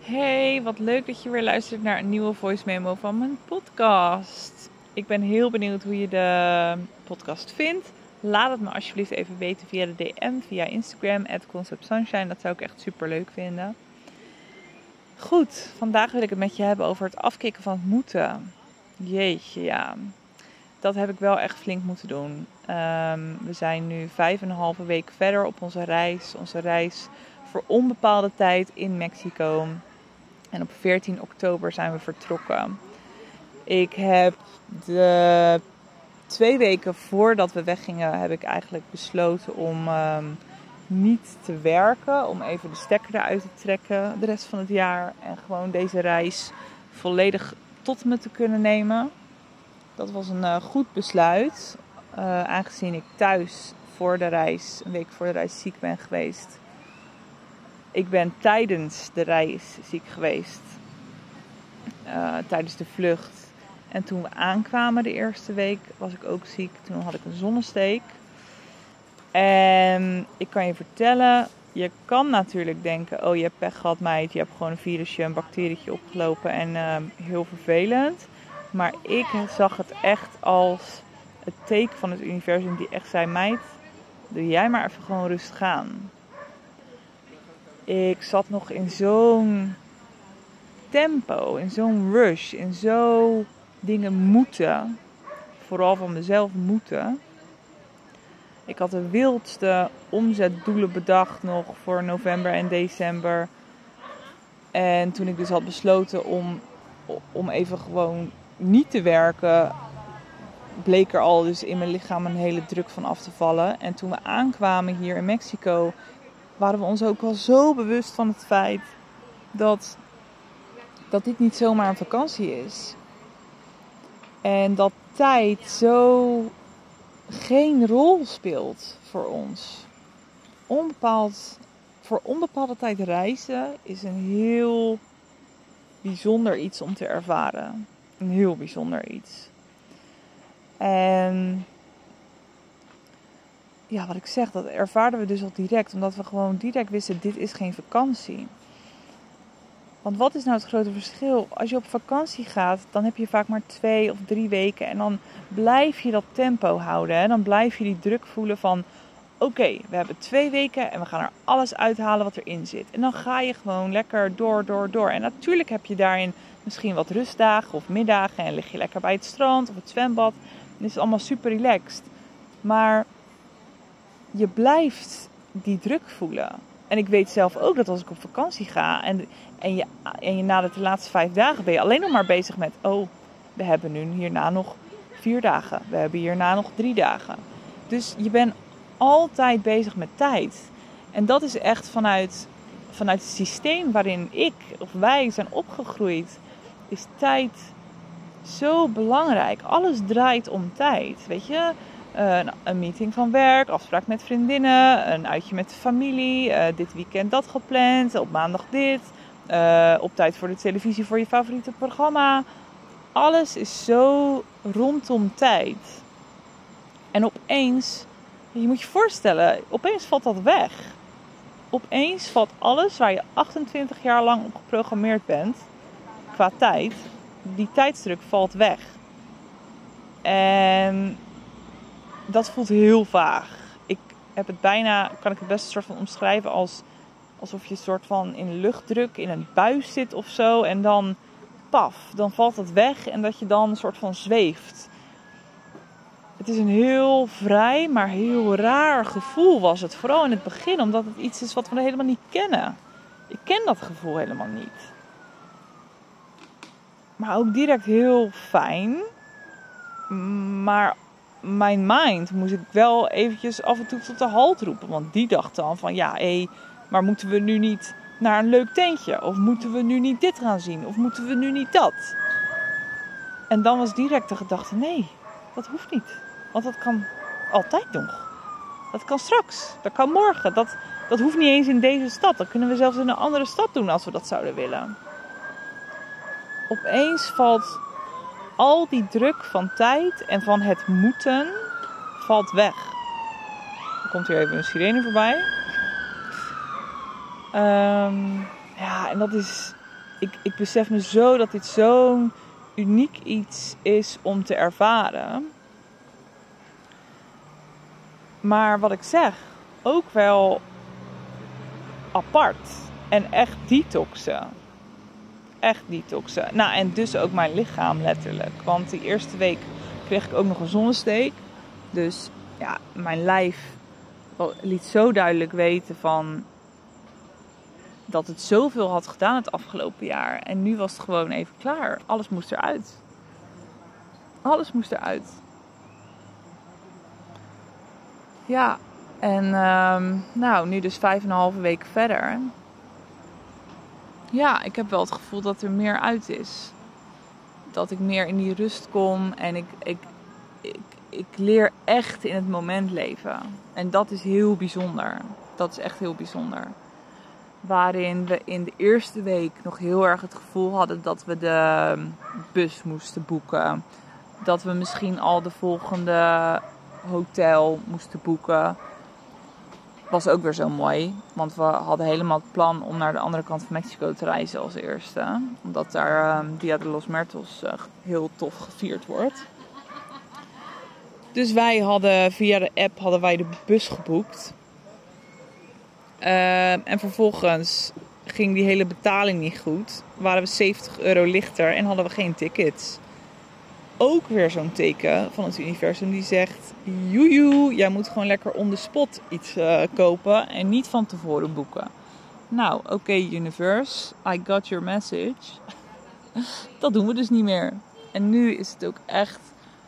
Hey, wat leuk dat je weer luistert naar een nieuwe voice memo van mijn podcast. Ik ben heel benieuwd hoe je de podcast vindt. Laat het me alsjeblieft even weten via de DM, via Instagram, Concept Sunshine. Dat zou ik echt super leuk vinden. Goed, vandaag wil ik het met je hebben over het afkicken van het moeten. Jeetje, ja. Dat heb ik wel echt flink moeten doen. Ehm, we zijn nu vijf en een halve week verder op onze reis. Onze reis voor onbepaalde tijd in Mexico. En op 14 oktober zijn we vertrokken. Ik heb de twee weken voordat we weggingen, heb ik eigenlijk besloten om ehm, niet te werken. Om even de stekker eruit te trekken de rest van het jaar. En gewoon deze reis volledig tot me te kunnen nemen. Dat was een uh, goed besluit. Uh, aangezien ik thuis voor de reis, een week voor de reis ziek ben geweest. Ik ben tijdens de reis ziek geweest. Uh, tijdens de vlucht. En toen we aankwamen de eerste week was ik ook ziek. Toen had ik een zonnesteek. En ik kan je vertellen, je kan natuurlijk denken: oh je hebt pech gehad, meid. Je hebt gewoon een virusje, een bacterietje opgelopen en uh, heel vervelend. Maar ik zag het echt als het teken van het universum die echt zei: meid, doe jij maar even gewoon rustig aan. Ik zat nog in zo'n tempo, in zo'n rush, in zo dingen moeten. Vooral van mezelf moeten. Ik had de wildste omzetdoelen bedacht nog voor november en december. En toen ik dus had besloten om, om even gewoon niet te werken, bleek er al dus in mijn lichaam een hele druk van af te vallen. En toen we aankwamen hier in Mexico, waren we ons ook wel zo bewust van het feit dat, dat dit niet zomaar een vakantie is. En dat tijd zo geen rol speelt voor ons. Onbepaald, voor onbepaalde tijd reizen is een heel bijzonder iets om te ervaren. Een heel bijzonder iets. En ja, wat ik zeg, dat ervaarden we dus al direct. Omdat we gewoon direct wisten, dit is geen vakantie. Want wat is nou het grote verschil? Als je op vakantie gaat, dan heb je vaak maar twee of drie weken. En dan blijf je dat tempo houden. Hè? Dan blijf je die druk voelen van... Oké, we hebben twee weken en we gaan er alles uithalen wat erin zit. En dan ga je gewoon lekker door, door, door. En natuurlijk heb je daarin misschien wat rustdagen of middagen. En lig je lekker bij het strand of het zwembad. Dan is het allemaal super relaxed. Maar je blijft die druk voelen. En ik weet zelf ook dat als ik op vakantie ga en, en, je, en je na de laatste vijf dagen ben je alleen nog maar bezig met: oh, we hebben nu hierna nog vier dagen. We hebben hierna nog drie dagen. Dus je bent altijd bezig met tijd. En dat is echt vanuit, vanuit het systeem waarin ik of wij zijn opgegroeid, is tijd zo belangrijk. Alles draait om tijd. Weet je, een meeting van werk, afspraak met vriendinnen, een uitje met de familie, uh, dit weekend dat gepland, op maandag dit, uh, op tijd voor de televisie voor je favoriete programma. Alles is zo rondom tijd. En opeens, je moet je voorstellen, opeens valt dat weg. Opeens valt alles waar je 28 jaar lang op geprogrammeerd bent, qua tijd, die tijdsdruk valt weg. En dat voelt heel vaag. Ik heb het bijna, kan ik het best soort van omschrijven als alsof je een soort van in luchtdruk in een buis zit of zo. En dan paf, dan valt het weg en dat je dan een soort van zweeft. Het is een heel vrij, maar heel raar gevoel was het. Vooral in het begin, omdat het iets is wat we helemaal niet kennen. Ik ken dat gevoel helemaal niet. Maar ook direct heel fijn. Maar mijn mind moest ik wel eventjes af en toe tot de halt roepen. Want die dacht dan van ja, hé, maar moeten we nu niet naar een leuk tentje? Of moeten we nu niet dit gaan zien? Of moeten we nu niet dat? En dan was direct de gedachte, nee, dat hoeft niet. Want dat kan altijd nog. Dat kan straks. Dat kan morgen. Dat, dat hoeft niet eens in deze stad. Dat kunnen we zelfs in een andere stad doen als we dat zouden willen. Opeens valt al die druk van tijd en van het moeten valt weg. Er komt hier even een sirene voorbij. Um, ja, en dat is, ik, ik besef me zo dat dit zo'n uniek iets is om te ervaren. Maar wat ik zeg, ook wel apart. En echt detoxen. Echt detoxen. Nou, en dus ook mijn lichaam letterlijk. Want die eerste week kreeg ik ook nog een zonnesteek. Dus ja, mijn lijf liet zo duidelijk weten van dat het zoveel had gedaan het afgelopen jaar. En nu was het gewoon even klaar. Alles moest eruit. Alles moest eruit. Ja, en ehm, nou, nu dus vijf en een halve week verder. Ja, ik heb wel het gevoel dat er meer uit is. Dat ik meer in die rust kom en ik, ik, ik, ik leer echt in het moment leven. En dat is heel bijzonder. Dat is echt heel bijzonder. Waarin we in de eerste week nog heel erg het gevoel hadden dat we de bus moesten boeken. Dat we misschien al de volgende hotel moesten boeken. Was ook weer zo mooi. Want we hadden helemaal het plan om naar de andere kant van Mexico te reizen als eerste. Omdat daar uh, Dia de los Muertos uh, heel tof gevierd wordt. Dus wij hadden via de app hadden wij de bus geboekt. Uh, en vervolgens ging die hele betaling niet goed. Waren we 70 euro lichter en hadden we geen tickets. Ook weer zo'n teken van het universum die zegt: Joejoe, jij moet gewoon lekker on the spot iets uh, kopen en niet van tevoren boeken. Nou, oké, universe, I got your message. Dat doen we dus niet meer. En nu is het ook echt: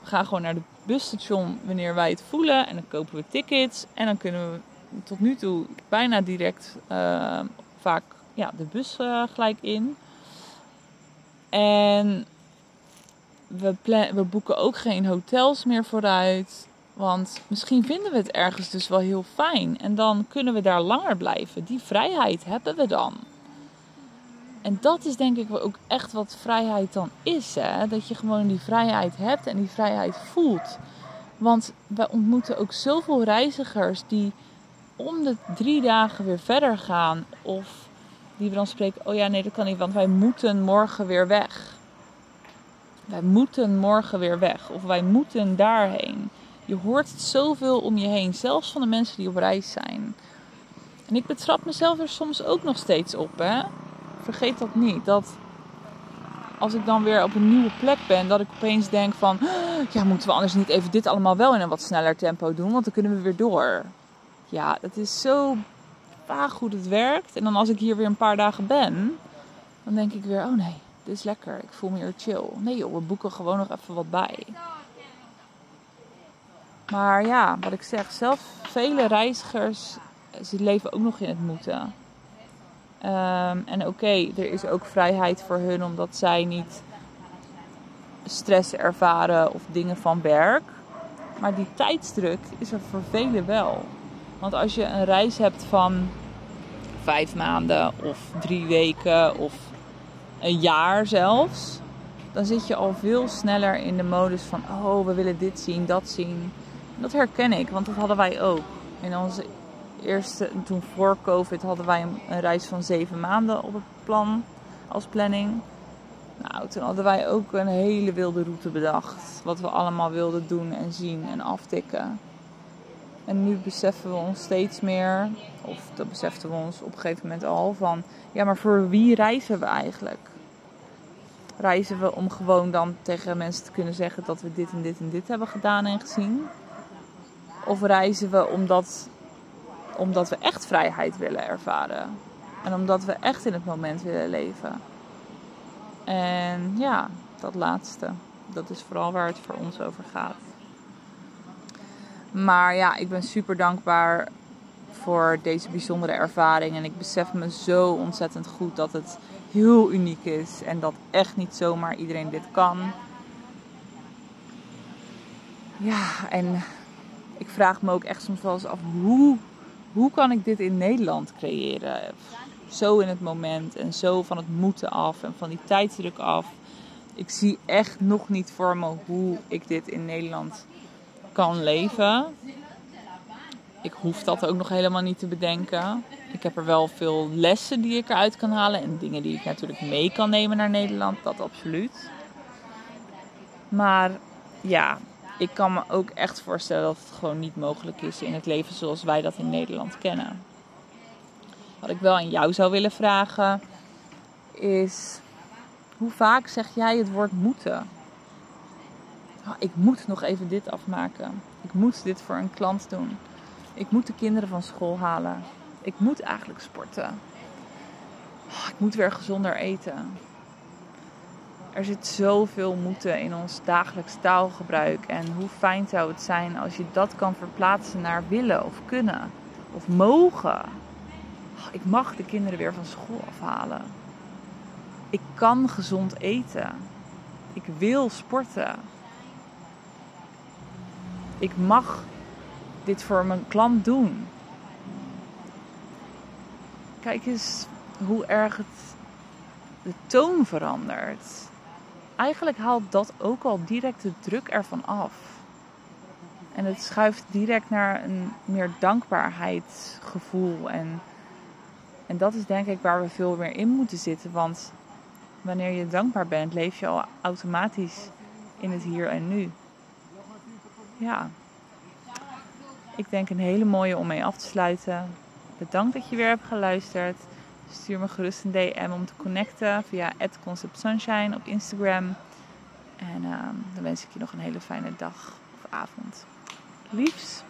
we gaan gewoon naar de busstation wanneer wij het voelen en dan kopen we tickets en dan kunnen we tot nu toe bijna direct uh, vaak ja, de bus uh, gelijk in. En we, we boeken ook geen hotels meer vooruit. Want misschien vinden we het ergens dus wel heel fijn. En dan kunnen we daar langer blijven. Die vrijheid hebben we dan. En dat is denk ik ook echt wat vrijheid dan is. Hè? Dat je gewoon die vrijheid hebt en die vrijheid voelt. Want wij ontmoeten ook zoveel reizigers die om de drie dagen weer verder gaan. Of die we dan spreken, oh ja nee dat kan niet, want wij moeten morgen weer weg. Wij moeten morgen weer weg. Of wij moeten daarheen. Je hoort het zoveel om je heen. Zelfs van de mensen die op reis zijn. En ik betrap mezelf er soms ook nog steeds op. Hè? Vergeet dat niet. Dat als ik dan weer op een nieuwe plek ben, dat ik opeens denk van... Ja, moeten we anders niet even dit allemaal wel in een wat sneller tempo doen? Want dan kunnen we weer door. Ja, het is zo vaag hoe het werkt. En dan als ik hier weer een paar dagen ben, dan denk ik weer... Oh nee, dit is lekker. Ik voel me hier chill. Nee joh, we boeken gewoon nog even wat bij. Maar ja, wat ik zeg, zelf vele reizigers, ze leven ook nog in het moeten. Um, en oké, er is ook vrijheid voor hun omdat zij niet stress ervaren of dingen van werk. Maar die tijdsdruk is er voor velen wel. Want als je een reis hebt van vijf maanden of drie weken of een jaar zelfs, dan zit je al veel sneller in de modus van: oh, we willen dit zien, dat zien. Dat herken ik, want dat hadden wij ook. In onze eerste, toen voor COVID, hadden wij een, reis van zeven maanden op het plan als planning. Nou, toen hadden wij ook een hele wilde route bedacht. Wat we allemaal wilden doen en zien en aftikken. En nu beseffen we ons steeds meer, of dat beseften we ons op een gegeven moment al, van ja, maar voor wie reizen we eigenlijk? Reizen we om gewoon dan tegen mensen te kunnen zeggen dat we dit en dit en dit hebben gedaan en gezien? Of reizen we omdat, omdat we echt vrijheid willen ervaren? En omdat we echt in het moment willen leven? En ja, dat laatste. Dat is vooral waar het voor ons over gaat. Maar ja, ik ben super dankbaar voor deze bijzondere ervaring. En ik besef me zo ontzettend goed dat het heel uniek is. En dat echt niet zomaar iedereen dit kan. Ja, en ik vraag me ook echt soms wel eens af hoe, hoe kan ik dit in Nederland creëren? Zo in het moment en zo van het moeten af en van die tijdsdruk af. Ik zie echt nog niet voor me hoe ik dit in Nederland kan leven. Ik hoef dat ook nog helemaal niet te bedenken. Ik heb er wel veel lessen die ik eruit kan halen en dingen die ik natuurlijk mee kan nemen naar Nederland, dat absoluut. Maar ja, ik kan me ook echt voorstellen dat het gewoon niet mogelijk is in het leven zoals wij dat in Nederland kennen. Wat ik wel aan jou zou willen vragen is: hoe vaak zeg jij het woord moeten? Oh, ik moet nog even dit afmaken. Ik moet dit voor een klant doen. Ik moet de kinderen van school halen. Ik moet eigenlijk sporten. Oh, ik moet weer gezonder eten. Er zit zoveel moeten in ons dagelijks taalgebruik. En hoe fijn zou het zijn als je dat kan verplaatsen naar willen of kunnen of mogen. Oh, ik mag de kinderen weer van school afhalen. Ik kan gezond eten. Ik wil sporten. Ik mag dit voor mijn klant doen. Kijk eens hoe erg het de toon verandert. Eigenlijk haalt dat ook al direct de druk ervan af. En het schuift direct naar een meer dankbaarheidsgevoel. En, en dat is denk ik waar we veel meer in moeten zitten. Want wanneer je dankbaar bent, leef je al automatisch in het hier en nu. Ja, ik denk een hele mooie om mee af te sluiten. Bedankt dat je weer hebt geluisterd. Stuur me gerust een DM om te connecten via @conceptsunshine op Instagram. En uh, dan wens ik je nog een hele fijne dag of avond. Liefs.